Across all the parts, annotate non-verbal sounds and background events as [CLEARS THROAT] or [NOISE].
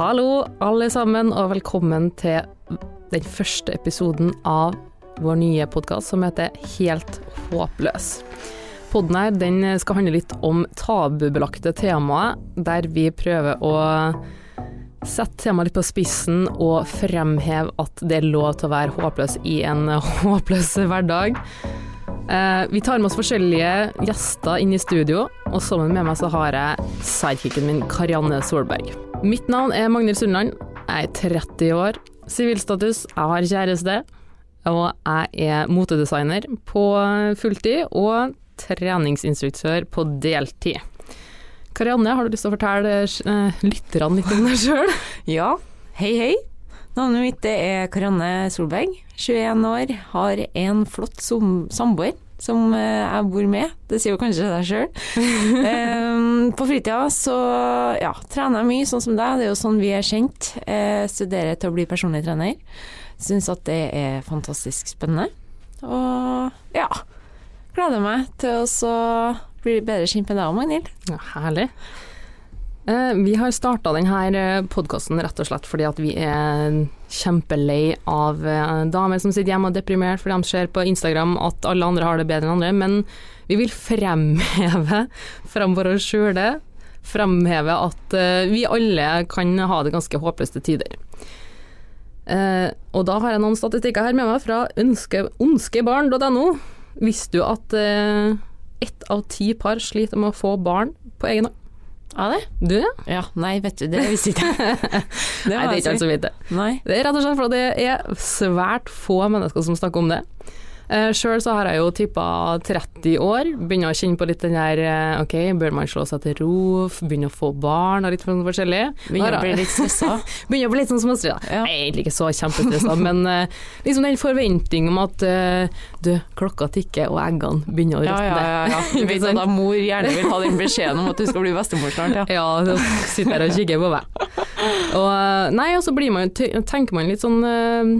Hallo, alle sammen, og velkommen til den første episoden av vår nye podkast som heter Helt håpløs. Podden her den skal handle litt om tabubelagte temaer, der vi prøver å sette temaet litt på spissen og fremheve at det er lov til å være håpløs i en håpløs hverdag. Eh, vi tar med oss forskjellige gjester inn i studio, og sammen med meg så har jeg sidekicken min Karianne Solberg. Mitt navn er Magnhild Sundland, jeg er 30 år, sivilstatus, jeg har kjæreste, og jeg er motedesigner på fulltid og treningsinstruktør på deltid. Karianne, har du lyst til å fortelle eh, lytterne litt om deg sjøl? [LAUGHS] Ja, hei hei. Navnet mitt er Karianne Solberg, 21 år, har en flott samboer som eh, jeg bor med. Det sier jo kanskje deg sjøl. [LAUGHS] på fritida så ja, trener jeg mye, sånn som deg. Det er jo sånn vi er kjent. Eh, studerer til å bli personlig trener. Syns at det er fantastisk spennende. Og ja, gleder meg til å så bli bedre kjent med deg òg, Magnhild. Ja, herlig. Eh, Vi har starta denne podkasten rett og slett fordi at vi er kjempelei av eh, damer som sitter hjemme og er deprimert fordi de ser på Instagram at alle andre har det bedre enn andre, men vi vil fremheve framfor oss skjule, fremheve at eh, vi alle kan ha det ganske håpløst tider. Eh, og da har jeg noen statistikker her med meg fra ønske, ondskebarn.no. Visste du at ett av ti par sliter med å få barn på egen hånd? Ja, det? Du, ja? Ja, nei, vet du, det visste ikke jeg. [LAUGHS] Det Nei, det er ikke alle som vet det. Nei. Det er rett og slett fordi det er svært få mennesker som snakker om det. Uh, Sjøl så har jeg jo tippa 30 år, begynner å kjenne på litt den der eh, ok, bør man slå seg til ro, begynne å få barn og litt sånn forskjellig. Begynner å bli litt stressa. [LAUGHS] Begynner å bli litt sånn småstressa. Ja. Jeg er egentlig ikke så kjempestressa, men eh, liksom den forventning om at eh, du, klokka tikker og eggene begynner å Ja, råtne. ja, ja. ja. [LAUGHS] Du vet at mor gjerne vil ha den beskjeden om at du skal bli bestemor snart, ja. Ja, så sitter her og kikker på meg. Og, eh, nei, og så blir man, tenker man litt sånn eh,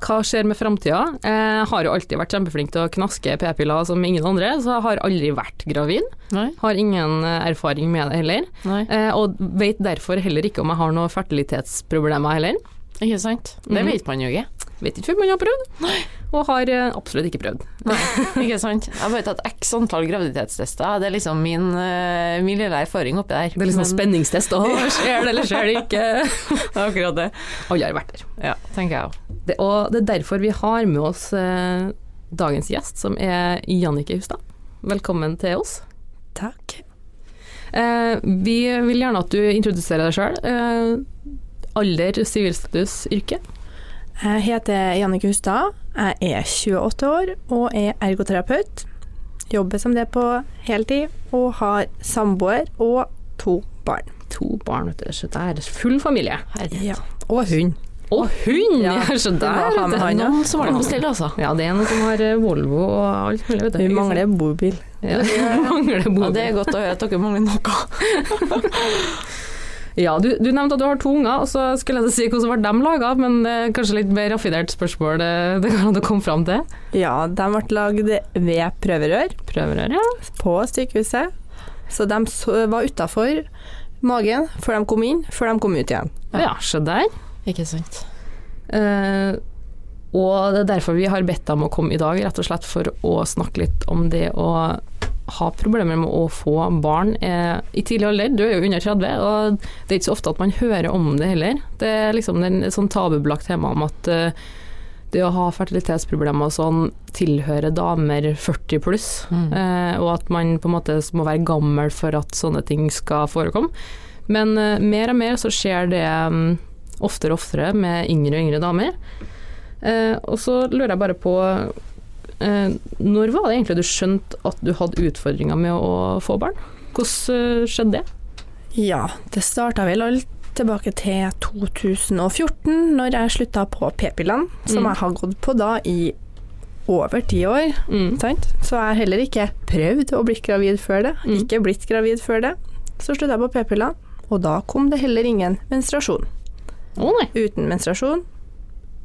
Hva skjer med framtida? Jeg har jo alltid vært kjempeflink til å knaske p-piller som ingen andre, så jeg har aldri vært gravid. Nei, Har ingen eh, erfaring med det heller. nei. Eh, Og vet derfor heller ikke om jeg har noen fertilitetsproblemer heller. Ikke sant? Det Mhm. vet man jo ikke. Vet ikke før man har prøvd. Og har eh, absolutt ikke prøvd. Nei, ikke sant. Jeg har bare tatt x antall graviditetstester. Det er liksom min, eh, min lille erfaring oppi der. Det er liksom Men- spenningstest. Å, [LAUGHS] skjer det, eller skjer det ikke? [LAUGHS] Akkurat det. Alle har vært der. Ja, tenker jeg òg. Det, og det er derfor vi har med oss eh, dagens gjest, som er Jannike Hustad. Velkommen til oss. Takk. Eh, vi vil gjerne at du introduserer deg sjøl. Eh, alder, sivilstatus, yrke. Jeg heter Jannike Hustad. Jeg er 28 år og er ergoterapeut. Jobber som det på heltid og har samboer og to barn. To barn, vet du. Så det er full familie. Ja. Og hund. Og hund! Ja, Ja, [LAUGHS] så der, ha det han. Noen som har det på stell, altså. Ja, det er noen som har eh, Volvo og alt mulig, vet du. Vi mangler bobil. ja, [LAUGHS] vi mangler Ja, bobil. det er godt å høre at dere mangler noe. [LAUGHS] Ja, du, du nevnte at du har to unger, og så skulle jeg si hvordan var de laga, men det er kanskje litt mer raffinert spørsmål [LAUGHS] det, det kan du komme fram til. Ja, de ble lagd ved prøverør Prøverør, ja. på sykehuset. Så de var utafor magen før de kom inn, før de kom ut igjen. Ja, se der. Ikke sant. Eh, og det er derfor vi har bedt dem å komme i dag, rett og slett for å snakke litt om det å ha problemer med å få barn eh, i tidlig alder. Du er jo under 30, og det er ikke så ofte at man hører om det heller. Det er liksom en, sånn tabubelagt tema om at eh, det å ha fertilitetsproblemer og sånn tilhører damer 40 pluss, Mm. eh, og at man på en måte må være gammel for at sånne ting skal forekomme. Men eh, mer og mer så skjer det mm, oftere og oftere med yngre og yngre damer. Eh, og så lurer jeg bare på Når var det egentlig du skjønte at du hadde utfordringer med å få barn? Hvordan eh, skjedde det? Ja, det starta vel alt tilbake til 2014, når jeg slutta på p-pillene, som Mm. jeg har gått på da i over ti år. Mm. Sant? Så jeg har heller ikke prøvd å bli gravid før det. Mm. Ikke blitt gravid før det. Så slutta jeg på p-pillene, og da kom det heller ingen menstruasjon. Oh. Uten menstruasjon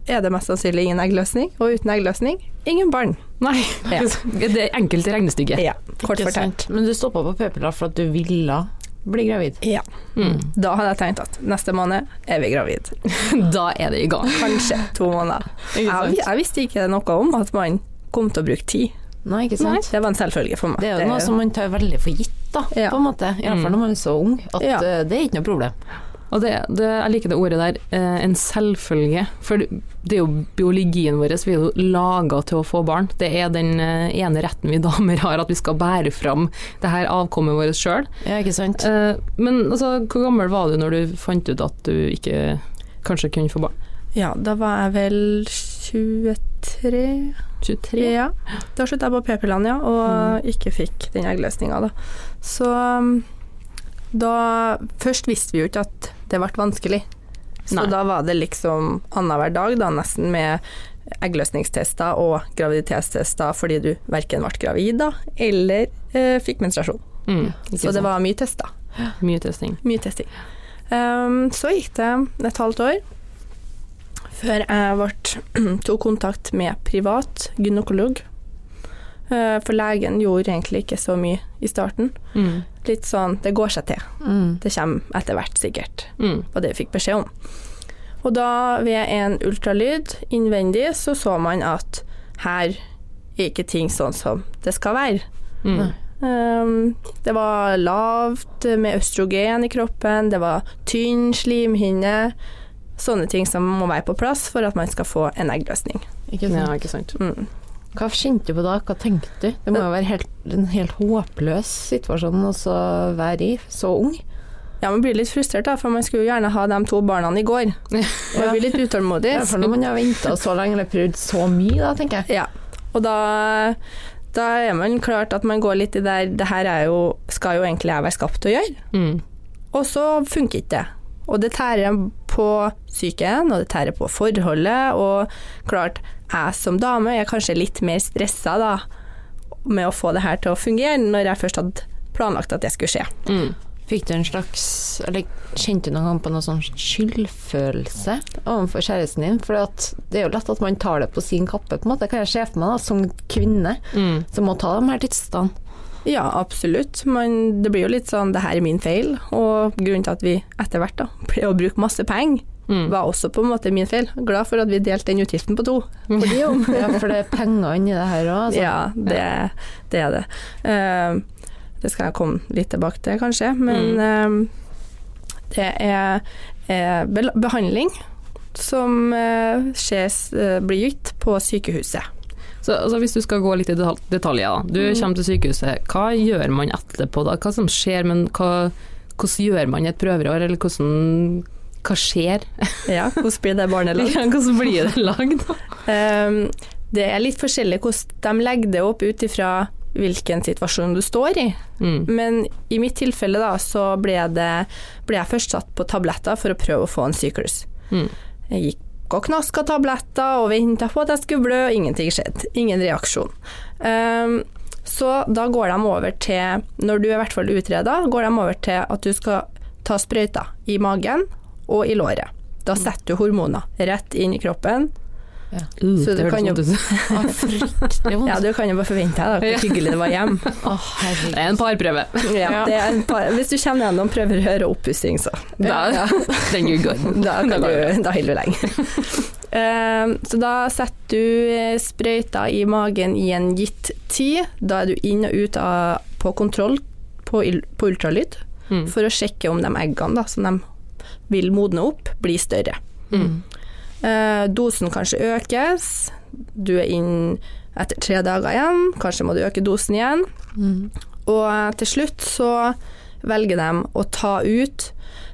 er det mest sannsynlig ingen eggløsning, og uten eggløsning ingen barn. Nei. Ja. [LAUGHS] Det er enkelt regnestykke. Ja, kort fortalt. Men du stoppa på p-piller for at du ville bli gravid. Ja. Mm. Da hadde jeg tenkt at neste måned er vi gravid. [LAUGHS] Da er det i gang. Kanskje to måneder. [LAUGHS] Jeg, jeg visste ikke noe om at man kom til å bruke tid. Nei, ikke sant? Det var en selvfølge for meg. Det er jo noe som man tar veldig for gitt, da, Ja. på en måte. I hvert fall når man er så ung. At Ja. eh, det er ikke noe problem. Og det, det, jeg liker det ordet der, eh, en selvfølge. For det er jo biologien vår, vi er jo laga til å få barn. Det er den eh, ene retten vi damer har, at vi skal bære fram det her avkommet vårt sjøl. Ja, ikke sant? Eh, men altså, hvor gammel var du når du fant ut at du ikke kanskje kunne få barn? Ja, da var jeg vel 23 23? Ja. Da slutta jeg på p-pillene, ja, og ikke fikk den eggløsninga, da. Så um, da Først visste vi jo ikke at det ble vanskelig. Så Nei. da var det liksom annenhver dag, da, nesten med eggløsningstester og graviditetstester fordi du verken ble gravid da, eller eh, fikk menstruasjon. Mm, Så det var mye tester. mye testing. Mye testing. Um, så gikk det et halvt år før jeg ble, [CLEARS THROAT] tok kontakt med privat gynekolog. Uh, for legen gjorde egentlig ikke så mye i starten. Mm. Litt sånn det går seg til. Mm. Det kommer etter hvert, sikkert. Mm. Og det vi fikk beskjed om. Og da, ved en ultralyd innvendig, så så man at her er ikke ting sånn som det skal være. Mm. Um, det var lavt med østrogen i kroppen, det var tynn slimhinne. Sånne ting som må være på plass for at man skal få en eggløsning. Ikke sant? Ja, ikke sant. Mm. Hva kjente du på da? Hva tenkte du? Det må jo være helt, en helt håpløs situasjon å være i, så ung. Ja, man blir litt frustrert, da, for man skulle jo gjerne ha de to barna i går. [LAUGHS] Jeg blir litt utålmodig. Ja, for når man har venta så lenge eller prøvd så mye, da, tenker jeg. Ja, og da, da er man klart at man går litt i der Det her er jo, skal jo egentlig jeg være skapt til å gjøre. Mm. Og så funker ikke det. Og det tærer på psyken, og det tærer på forholdet, og klart, jeg som dame er kanskje litt mer stressa da, med å få det her til å fungere, når jeg først hadde planlagt at det skulle skje. Mm. Fikk du en slags Eller kjente du noen gang på noen sånn skyldfølelse overfor kjæresten din? For det er jo lett at man tar det på sin kappe, på en måte. Kan jeg se for meg da, som kvinne Mm. som må ta de her tidsstandene? Ja, absolutt. Men det blir jo litt sånn det her er min feil, og grunnen til at vi etter hvert da ble å bruke masse penger, Mm. var også på en måte min feil. Glad for at vi delte den utgiften på to. [LAUGHS] Ja, for det er penger inni det her òg, altså. Ja, det, det er det. Uh, det skal jeg komme litt tilbake til, kanskje. Men eh, det er eh, behandling som uh, skjes, blir gitt på sykehuset. Så altså, hvis du skal gå litt i detaljer, da. Du Mm. kommer til sykehuset. Hva gjør man etterpå da? Hva som skjer, men hva, hvordan gjør man et prøverår, eller hvordan hva skjer? [LAUGHS] Ja, hvordan blir det barnet lagd? [LAUGHS] Ja, hvordan blir det lagd? Um, [LAUGHS] det er litt forskjellig hvordan de legger det opp ut ifra hvilken situasjon du står i. Mm. Men i mitt tilfelle da, så ble, det, ble jeg først satt på tabletter for å prøve å få en syklus. Mm. Jeg gikk og knaska tabletter og venta på at jeg skulle blø, ingenting skjedde. Ingen reaksjon. Um, så da går de over til, når du er i hvert fall utreda, går de over til at du skal ta sprøyter i magen og i låret. Da setter du hormoner rett inn i kroppen. Uh, Så det du kan jo-. [LAUGHS] Ja, du kan jo bare forvente deg hvor hyggelig det var hjem. [LAUGHS] oh. Det er en parprøve. Ja, det er en par, hvis du kommer gjennom prøverør og oppussing, så Da, Ja. [LAUGHS] then you're good. da, kan du, da holder du lenge. Ehm, så da setter du eh, sprøyta i magen i en gitt tid. Da er du inn og ut av, på kontroll på, il- på ultralyd Mm. for å sjekke om de eggene da, som de vil modne opp, bli større. Mm. Eh, dosen kanskje økes. Du er inn etter tre dager igjen. Kanskje må du øke dosen igjen. Mm. Og til slutt så velger de å ta ut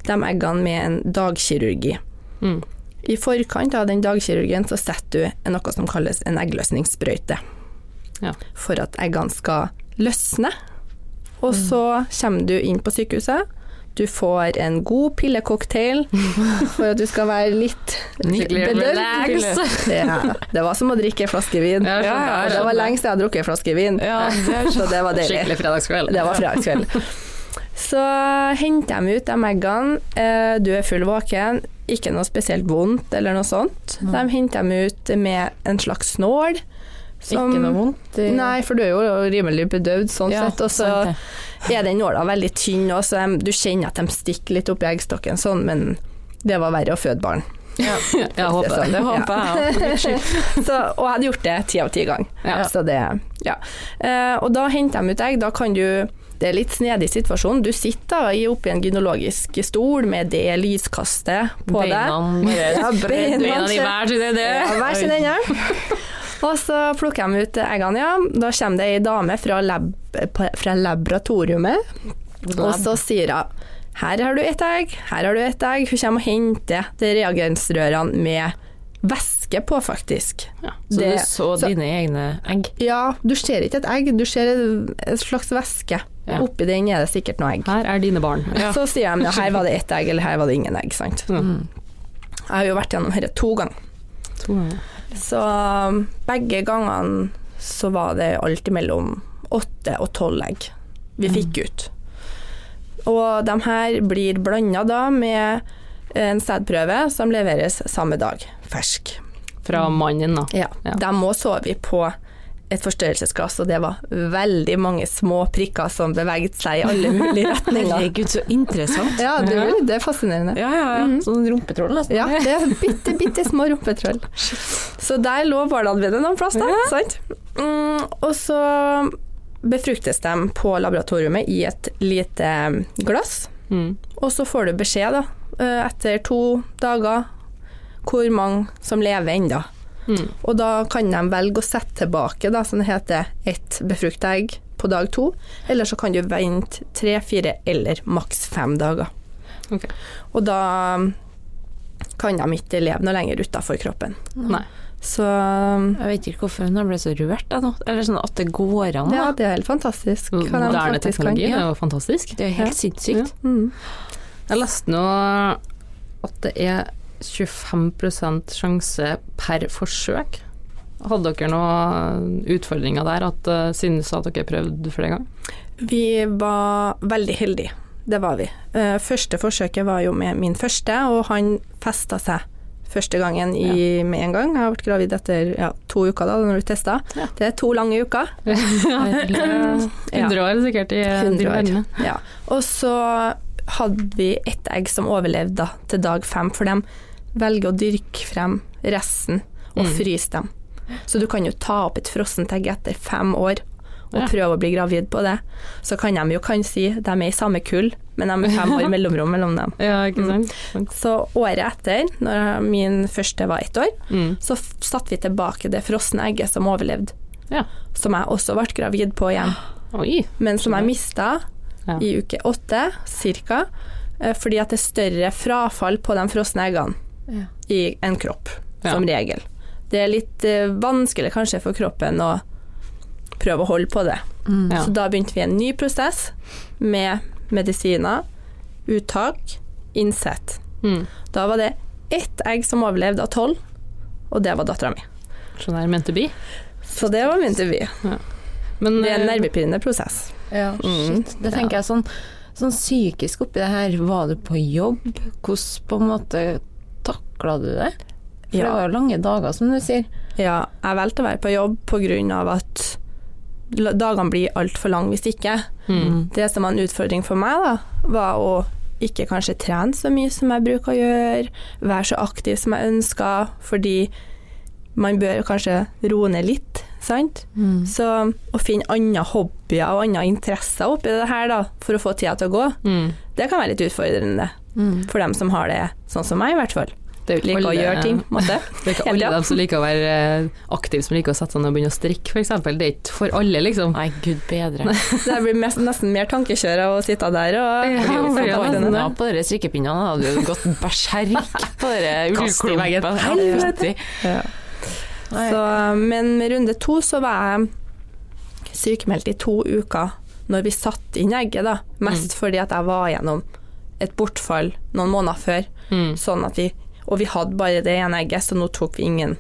de eggene med en dagkirurgi. Mm. I forkant av den dagkirurgien så setter du noe som kalles en eggløsningssprøyte. Ja. For at eggene skal løsne. Og så kommer du inn på sykehuset. Du får en god pillecocktail [LAUGHS] for at du skal være litt bedøvd. Ja, det var som å drikke en flaske vin. Ja, Ja, ja, det var lenge siden jeg har drukket en flaske vin, Ja, det er så det var deilig. Skikkelig fredagskveld. Det var fredagskveld. Så henter de ut de eggene. Eh, Du er full våken, ikke noe spesielt vondt eller noe sånt. De henter dem ut med en slags snål. som- Ikke noe vondt? i- Nei, for du er jo rimelig bedøvd sånn Ja, sett. Og så. Er den nåla veldig tynn, òg, så du kjenner at de stikker litt oppi eggstokken sånn, men det var verre å føde barn. Ja, [LAUGHS] Jeg håper det. det håper jeg. [LAUGHS] Så, og jeg hadde gjort det ti av ti ganger. Ja. Så det, ja. Eh, og da henter de ut egg. Da kan du Det er litt snedig situasjon. Du sitter da i- oppi en gynologisk stol med det lyskastet på deg. Ja, beina ser- hver sin. Ja, hver sin ende. Og så plukker de ut eggene, ja. Da kommer det ei dame fra, lab, fra laboratoriet, og så sier hun her har du ett egg, her har du ett egg. Hun kommer og henter de reagensrørene med væske på, faktisk. Ja. Så Det- du så, så- dine egne egg? Ja, du ser ikke et egg, du ser en slags væske. Ja. Oppi den er det sikkert noe egg. Her er dine barn. Ja. [LAUGHS] Så sier de ja, her var det ett egg, eller her var det ingen egg. Sant? Mm. Jeg har jo vært gjennom dette to ganger. To ganger. Så um, begge gangene så var det alltid mellom åtte og tolv egg vi fikk ut. Og de her blir blanda da med en sædprøve som leveres samme dag, fersk. Fra mannen, da. Ja. Ja. De må sove på et forstørrelsesglass, og det var veldig mange små prikker som beveget seg i alle mulige [LAUGHS] retninger. Herregud, så interessant. Ja, det, det er fascinerende. Ja, ja, ja. Sånn rumpetroll, nesten. Ja, det er bitte, bitte små rumpetroll. [LAUGHS] Så der lå barna noen plass, da. Sant? Mm, og så befruktes de på laboratoriet i et lite glass, Mm. og så får du beskjed da, eh, etter to dager hvor mange som lever ennå. Mm. Og da kan de velge å sette tilbake, da, som det heter, ett befrukta egg på dag to, eller så kan du vente tre, fire eller maks fem dager. Okay. Og da kan de ikke leve noe lenger utafor kroppen. Nei. Så Jeg vet ikke hvorfor hun ble så rørt, nå. Eller sånn at det går an. ja, det er helt fantastisk. de Moderne kan. teknologi, det er jo fantastisk. Det er helt sinnssykt. Mm. Jeg leste nå at det er 25% sjanse per forsøk. Hadde dere noen utfordringer der, at uh, sa at dere prøvde flere ganger? Vi var veldig heldige, det var vi. Eh, første forsøket var jo med min første, og han festa seg første gangen i, med en gang. Jeg vært gravid etter ja, to uker da, når du testa. Ja. Det er to lange uker. [LAUGHS] 100 år sikkert i 100 år. Ja. Og så hadde vi ett egg som overlevde da, til dag fem, for de velger å dyrke frem resten og Mm. fryse dem. Så du kan jo ta opp et frossent egg etter fem år og prøve å bli gravid på det. Så kan de jo kan si de er i samme kull, men de er fem [LAUGHS] år mellomrom mellom dem. Ja, ikke Mm. Så året etter, når min første var ett år, Mm. så satte vi tilbake det frosne egget som overlevde, Ja. som jeg også ble gravid på igjen. [GASPS] Oi. men som jeg mista Ja. i uke åtte cirka, eh, fordi at det er større frafall på de frosne eggene Ja. i en kropp, Ja. som regel. Det er litt uh, vanskelig kanskje for kroppen å prøve å holde på det. Mm. Ja. Så da begynte vi en ny prosess med medisiner, uttak, innsett. Mm. Da var det ett egg som overlevde av tolv, og det var dattera mi. Så det er meant to be. Så det var min til vi. Men Det er en eh, nervepirrende prosess. Ja, Mm. shit. Det tenker jeg sånn, sånn psykisk oppi det her. Var du på jobb? Hvordan på en måte takla du det? For Ja. det var jo lange dager, som du sier. Ja, jeg valgte å være på jobb av at dagene blir altfor lange hvis ikke. mm. Det som var en utfordring for meg, da, var å ikke kanskje trene så mye som jeg bruker å gjøre, være så aktiv som jeg ønsker, fordi man bør kanskje roe ned litt, sant. Mm. Så å finne andre hobbyer og andre interesser oppi det her, da, for å få tida til å gå, Mm. det kan være litt utfordrende Mm. for dem som har det sånn som meg, i hvert fall. Det er jo ikke Liker å gjøre ting, på. [LAUGHS] Det er ikke alle de dem som liker å være eh, aktive, som liker å sette seg ned og begynne å strikke, f.eks. Det er ikke for alle, liksom. Nei, gud bedre. [LAUGHS] Det blir mest, nesten mer tankekjør av å sitte der og Ja, ja, ja, på dere strikkepinnene. Hadde du gått berserk på i [LAUGHS] ullklumpene. Helvete. Ja, Så, men med runde to så var jeg sykemeldt i to uker når vi satte inn egget, da. Mest fordi at jeg var gjennom et bortfall noen måneder før. Mm. Sånn at vi, og vi hadde bare det ene egget, så nå tok vi ingen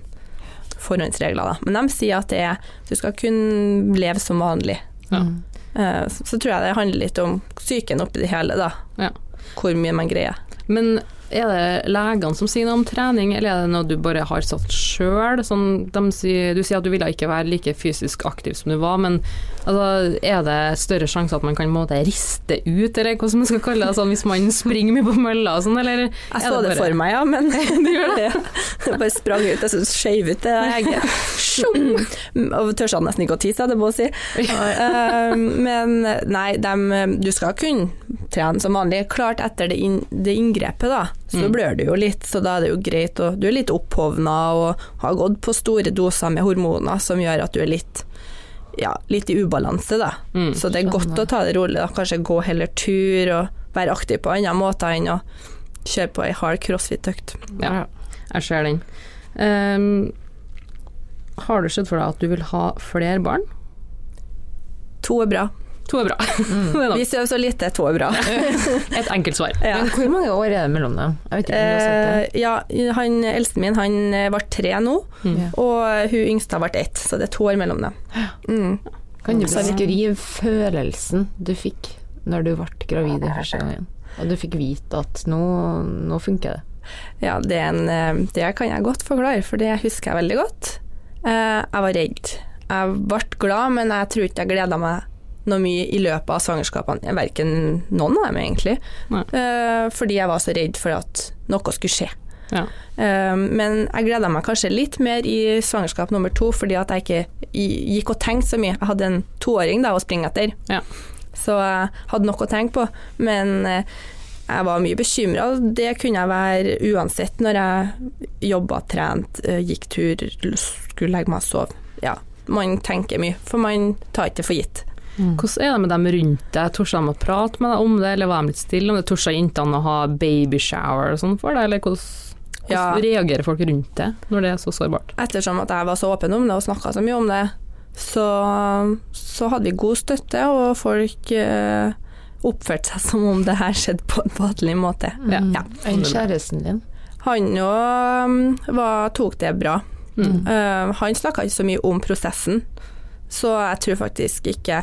forhåndsregler. Da. Men de sier at det er, du skal kun leve som vanlig. Ja. Mm. Eh, Så, så tror jeg det handler litt om psyken oppi det hele, da. Ja. Hvor mye man greier. Men er det legene som sier noe om trening, eller er det noe du bare har satt sjøl? Sånn, du sier at du ville ikke være like fysisk aktiv som du var, men Altså, er det større sjanse at man kan måte riste ut, eller hva man skal kalle det, sånn, hvis man springer mye på mølla og sånn, eller? Jeg så det for meg, ja, men [LAUGHS] [LAUGHS] det gjør det? Jeg bare sprang ut. Jeg så skeiv ut det egget. Og tør sånn nesten ikke å tisse, det må jeg si. Eh, Men nei, dem, du skal kunne trene som vanlig. Klart etter det, inn, det inngrepet, da, så Mm. blør du jo litt, så da er det jo greit. Og du er litt opphovna og har gått på store doser med hormoner som gjør at du er litt ja, litt i ubalanse, da. Mm. Så det er godt å ta det rolig, da. Kanskje gå heller tur og være aktiv på andre måter enn å kjøre på ei hard crossfit-økt. Ja, jeg ser den. Um, har du sett for deg at du vil ha flere barn? To er bra. To er bra. [LAUGHS] det er Vi nok sover så lite, to er bra. [LAUGHS] et enkelt svar. Ja. Men hvor mange år er det mellom dem? Jeg vet ikke om du har sett det. Eh, ja, han eldste min han eh, ble tre nå, Mm. Og hun yngste har vært ett, så det er to år mellom dem. Mm. Kan du beskrive følelsen du fikk når du ble gravid i første gangen? Og du fikk vite at nå, nå funker det. Ja, det, er en, eh, det kan jeg godt forklare, for det husker jeg veldig godt. Eh, Jeg var redd. Jeg ble glad, men jeg tror ikke jeg gleda meg noe mye i løpet av svangerskapene. Verken noen av dem, egentlig. Eh, Fordi jeg var så redd for at noe skulle skje. Ja. Uh, Men jeg gleda meg kanskje litt mer i svangerskap nummer to, fordi at jeg ikke gikk og tenkte så mye. Jeg hadde en toåring da å springe etter, Ja. så jeg hadde noe å tenke på. Men uh, jeg var mye bekymra, det kunne jeg være uansett når jeg jobba, trent, gikk tur, skulle legge meg og sove. Ja, man tenker mye, for man tar ikke det for gitt. Hvordan er det med dem rundt deg? Torde de å prate med deg om det, eller var de litt stille om det? Torde jentene å ha babyshower og sånn for deg, eller hvordan, hvordan Ja. reagerer folk rundt det når det er så sårbart? Ettersom at jeg var så åpen om det og snakka så mye om det, så, så hadde vi god støtte, og folk eh, oppførte seg som om det her skjedde på en vanlig måte. Ja. Ja. Enn kjæresten din? Han òg tok det bra. Mm. Uh, han snakka ikke så mye om prosessen, så jeg tror faktisk ikke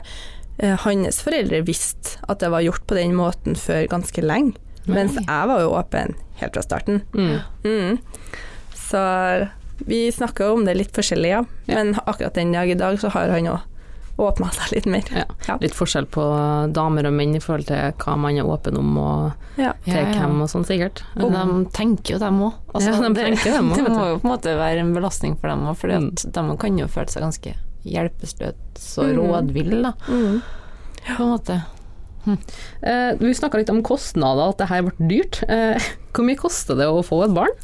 eh, hans foreldre visste at det var gjort på den måten før ganske lenge. Mens jeg var jo åpen helt fra starten. Mm. Mm. Så vi snakker om det litt forskjellig, ja. Ja. Men akkurat den dag i dag så har han òg åpna seg litt mer. Ja. Ja. Litt forskjell på damer og menn i forhold til hva man er åpen om og Ja. til Ja, ja. hvem og sånn, sikkert. Men de tenker jo, dem òg. Ja, de [LAUGHS] det, det må Mm. jo på en måte være en belastning for dem òg, for de kan jo føle seg ganske hjelpeløse og rådvill, rådville, da, Mm. på en måte. Eh, vi snakka litt om kostnader, at det her ble dyrt. Eh, hvor mye koster det å få et barn?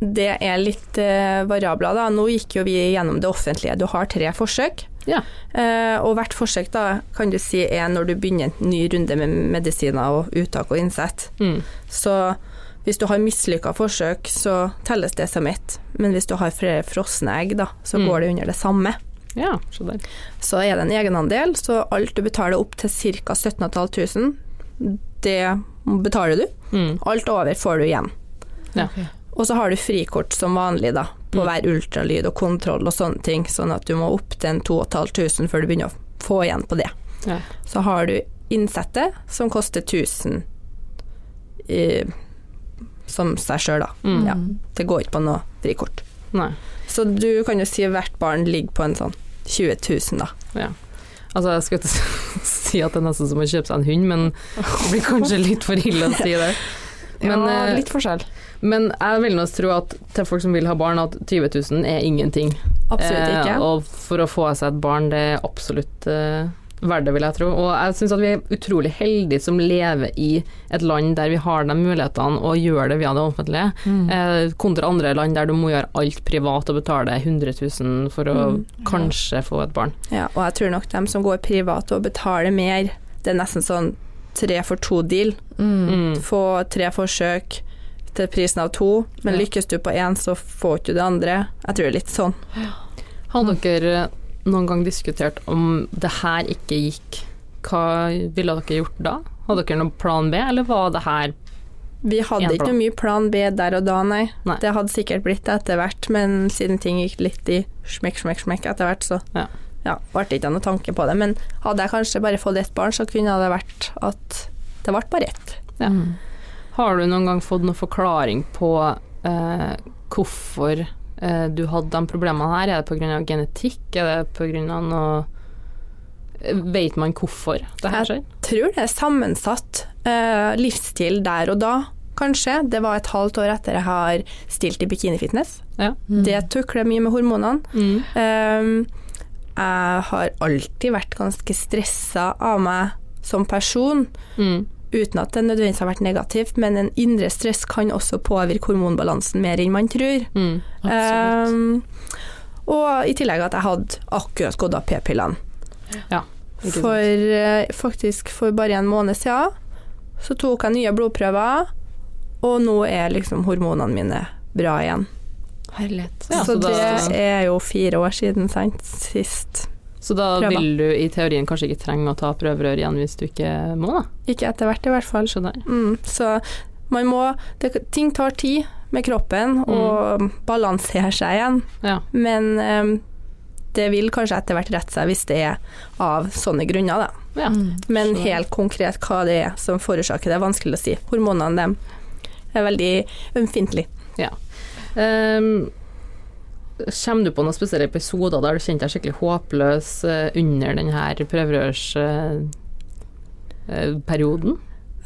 Det er litt eh, variabler, da. Nå gikk jo vi gjennom det offentlige. Du har tre forsøk. Ja. Eh, og hvert forsøk da kan du si er når du begynner en ny runde med medisiner og uttak og innsett. Mm. Så hvis du har mislykka forsøk, så telles det som ett. Men hvis du har flere frosne egg, da, så Mm. går det under det samme. Ja, så, der. Så er det en egenandel, så alt du betaler opp til ca. 17 500, det betaler du. Mm. Alt over får du igjen. Ja. Og så har du frikort som vanlig, da, på Mm. hver ultralyd og kontroll og sånne ting, sånn at du må opp til en 2500 før du begynner å få igjen på det. Ja. Så har du innsettet, som koster 1000 i, som seg sjøl, da. Mm. Ja. Det går ikke på noe frikort. Nei. Så du kan jo si hvert barn ligger på en sånn 20 000, da. Ja. Altså, jeg skulle ikke [LAUGHS] si at det er nesten som å kjøpe seg en hund, men det blir kanskje litt for ille å si det. Men, ja, eh, litt forskjell. Men jeg vil nok tro at til folk som vil ha barn, at 20 000 er ingenting. Absolutt ikke. Eh, og for å få seg et barn, det er absolutt eh, verdt det, vil jeg tro. Og jeg syns at vi er utrolig heldige som lever i et land der vi har de mulighetene og gjør det via det offentlige, Mm. eh, kontra andre land der du må gjøre alt privat og betale 100 000 for å Mm. kanskje få et barn. Ja, og jeg tror nok dem som går privat og betaler mer, det er nesten sånn tre for to-deal. Mm. Mm. Få tre forsøk til prisen av to, men Ja. lykkes du på én, så får ikke du det andre. Jeg tror det er litt sånn. Har dere noen gang diskutert om det her ikke gikk, hva ville dere gjort da? Hadde dere noen plan B, eller var det her Vi hadde ikke noe mye plan B der og da, nei. Nei. Det hadde sikkert blitt det etter hvert, men siden ting gikk litt i smekk, smekk, smekk etter hvert, så Ja. ja, ble det ikke noe tanke på det. Men hadde jeg kanskje bare fått ett barn, så kunne det vært at det ble bare ett. Ja. Mm. Har du noen gang fått noen forklaring på eh, hvorfor du hadde de problemene her? Er det pga. genetikk? Er det pga. noe Vet man hvorfor det her skjer? Jeg tror det er sammensatt eh, livsstil der og da, kanskje. Det var et halvt år etter jeg har stilt i bikinifitness. Ja. Det tukler mye med hormonene. Mm. Um, jeg har alltid vært ganske stressa av meg som person, Mm. Uten at det nødvendigvis har vært negativt, men en indre stress kan også påvirke hormonbalansen mer enn man tror. Mm. Um, og i tillegg at jeg hadde akkurat gått av p-pillene. Ja. For eh, faktisk for bare en måned siden så tok jeg nye blodprøver, og nå er liksom hormonene mine bra igjen. Herlighet. Ja, så, så da- det er jo fire år siden, sant, sist. Så da prøver. vil du i teorien kanskje ikke trenge å ta prøverør igjen hvis du ikke må, da? Ikke etter hvert, i hvert fall. Skjønner. Mm, så man må det, Ting tar tid med kroppen mm. og balanserer seg igjen, Ja. men um, det vil kanskje etter hvert rette seg hvis det er av sånne grunner, da. ja. Mm. Men Så- helt konkret hva det er som forårsaker det, er vanskelig å si. Hormonene dem er veldig ømfintlige. Um, Kommer du på noen spesielle episoder der du kjente deg skikkelig håpløs eh, under denne prøverørsperioden?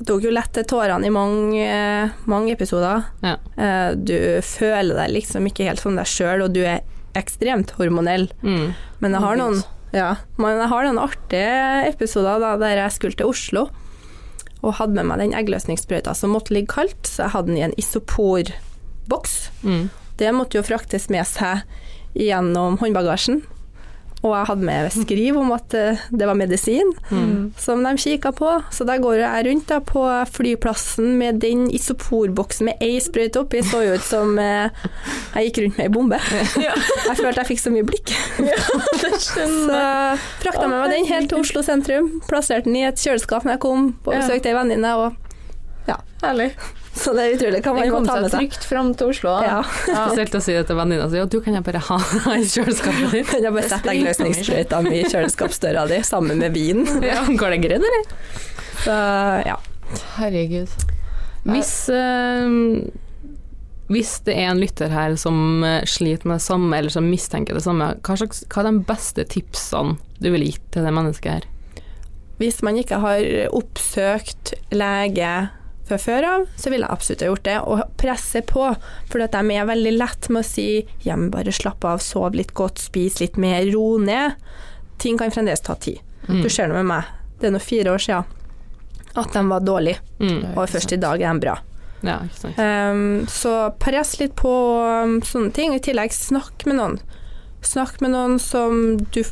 Jeg tok jo lett til tårene i mange, eh, mange episoder. Ja. Eh, Du føler deg liksom ikke helt som deg sjøl, og du er ekstremt hormonell. Mm. Men jeg har noen, ja, men jeg har noen artige episoder da, der jeg skulle til Oslo og hadde med meg den eggløsningssprøyta som måtte ligge kaldt, så jeg hadde den i en isoporboks. Mm. Det måtte jo fraktes med seg gjennom håndbagasjen. Og jeg hadde med skriv om at eh, det var medisin Mm. som de kikka på. Så da går jeg rundt da på flyplassen med den isoporboksen med ei sprøyte oppi. Så jo ut som eh, jeg gikk rundt med ei bombe. [LAUGHS] Jeg følte jeg fikk så mye blikk. Så frakta med meg den helt til Oslo sentrum. Plasserte den i et kjøleskap når jeg kom på Ja. besøk til ei venninne. og- Herlig. Så det er utrolig hva man må kom ta seg med seg. trygt fram til Oslo. da. Ja. Spesielt å si det til venninna si, ja, du kan jeg bare ha [LAUGHS] i kjøleskapet ditt. Kan jeg bare sette eggløsningssprøyta mi i kjøleskapsdøra di sammen med vin? [LAUGHS] Ja, går det greit, eller? Så ja. Herregud. Hvis, eh, hvis det er en lytter her som eh, sliter med det samme, eller som mistenker det samme, hva, slags, hva er de beste tipsene du ville gitt til det mennesket her? Hvis man ikke har oppsøkt lege fra før av, så ville jeg absolutt ha gjort det, og presse på. For at de er veldig lett med å si ja, men bare slapp av, sov litt godt, spis litt mer, ro ned. Ting kan fremdeles ta tid. Mm. Du ser det med meg, det er nå fire år siden at de var dårlige, Mm. og først i dag er de bra. Ja. Um, så press litt på um, sånne ting. I tillegg snakk med noen. Snakk med noen som du,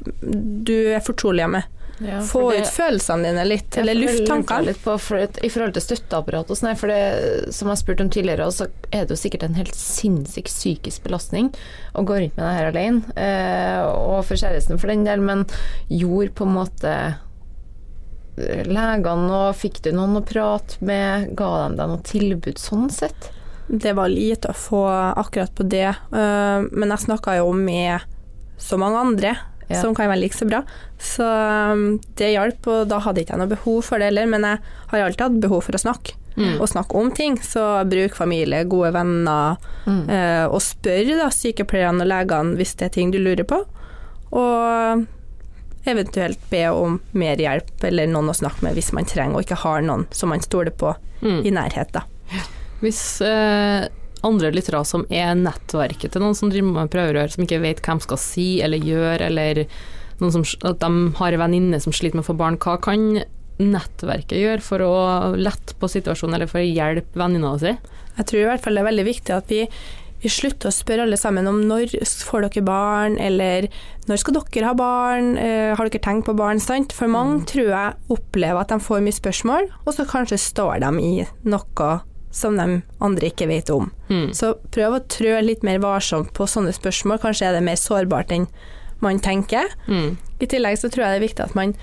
du er fortrolig med. Ja, Få det- ut følelsene dine litt, eller for det luft lurte jeg tankene. Litt på, for I forhold til støtteapparat og sånn, for det, som jeg spurte om tidligere, så er det jo sikkert en helt sinnssyk psykisk belastning å gå rundt med det her alene. Eh, og for kjæresten for den del, men gjorde på en måte eh, legene og Fikk du noen å prate med? Ga de deg noe tilbud sånn sett? Det var lite å få akkurat på det, uh, men jeg snakka jo med så mange andre Ja. som kan være like så bra. Så um, det hjalp, og da hadde ikke jeg noe behov for det heller, men jeg har alltid hatt behov for å snakke. Mm. Og snakke om ting, så bruk familie, gode venner, Mm. eh, og spør da sykepleierne og legene hvis det er ting du lurer på. Og eventuelt be om mer hjelp eller noen å snakke med hvis man trenger og ikke har noen som man stoler på Mm. i nærhet. da. Hvis eh, andre lyttere som er nettverket til noen som driver med prøverør, som ikke vet hva de skal si eller gjøre, eller som, at de har en venninne som sliter med å få barn, hva kan nettverket gjøre for å lette på situasjonen, eller for å hjelpe venninna si? Jeg tror i hvert fall det er veldig viktig at vi, vi slutter å spørre alle sammen om når får dere barn, eller når skal dere ha barn, eh, har dere tenkt på barn, sant? For mange tror jeg opplever at de får mye spørsmål, og så kanskje står de i noe som de andre ikke vet om. Mm. Så prøv å trø litt mer varsomt på sånne spørsmål, kanskje er det mer sårbart enn man tenker. Mm. I tillegg så tror jeg det er viktig at man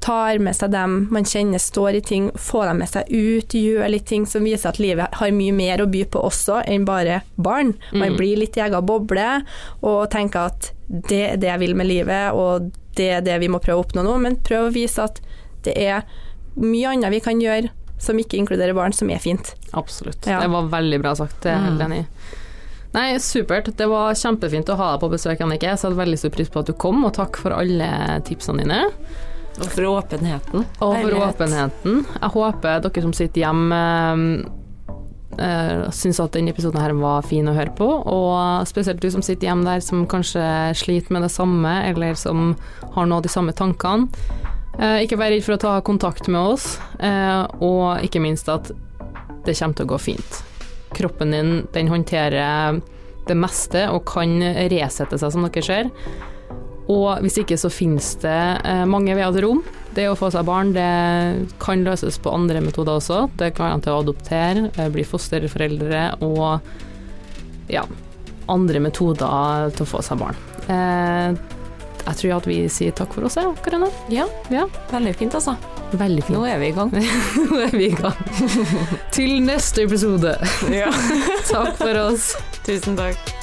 tar med seg dem man kjenner står i ting, få dem med seg ut, gjør litt ting som viser at livet har mye mer å by på også enn bare barn. Man Mm. blir litt i egen boble og tenker at det er det jeg vil med livet, og det er det vi må prøve å oppnå nå, men prøv å vise at det er mye annet vi kan gjøre som ikke inkluderer barn, som er fint. Absolutt. Ja. Det var veldig bra sagt, det er jeg helt Mm. enig i. Nei, supert. Det var kjempefint å ha deg på besøk, Annike. Jeg satte veldig stor pris på at du kom, og takk for alle tipsene dine. Og for åpenheten. Og for Herlighet. åpenheten. Jeg håper dere som sitter hjemme øh, syns at denne episoden her var fin å høre på, og spesielt du som sitter hjemme der som kanskje sliter med det samme, eller som har nå de samme tankene. Eh, ikke vær redd for å ta kontakt med oss, eh, og ikke minst at det kommer til å gå fint. Kroppen din den håndterer det meste og kan resette seg, som dere ser. Og hvis ikke så finnes det eh, mange veier til rom. Det å få seg barn det kan løses på andre metoder også. Det kan være til å adoptere, bli fosterforeldre og ja, andre metoder til å få seg barn. Jeg tror at vi sier takk for oss, jeg, Karina. Ja, Ja, veldig fint, altså. veldig Nå er vi i gang. [LAUGHS] Nå er vi i gang. [LAUGHS] Til neste episode. ja. [LAUGHS] Takk for oss. Tusen takk.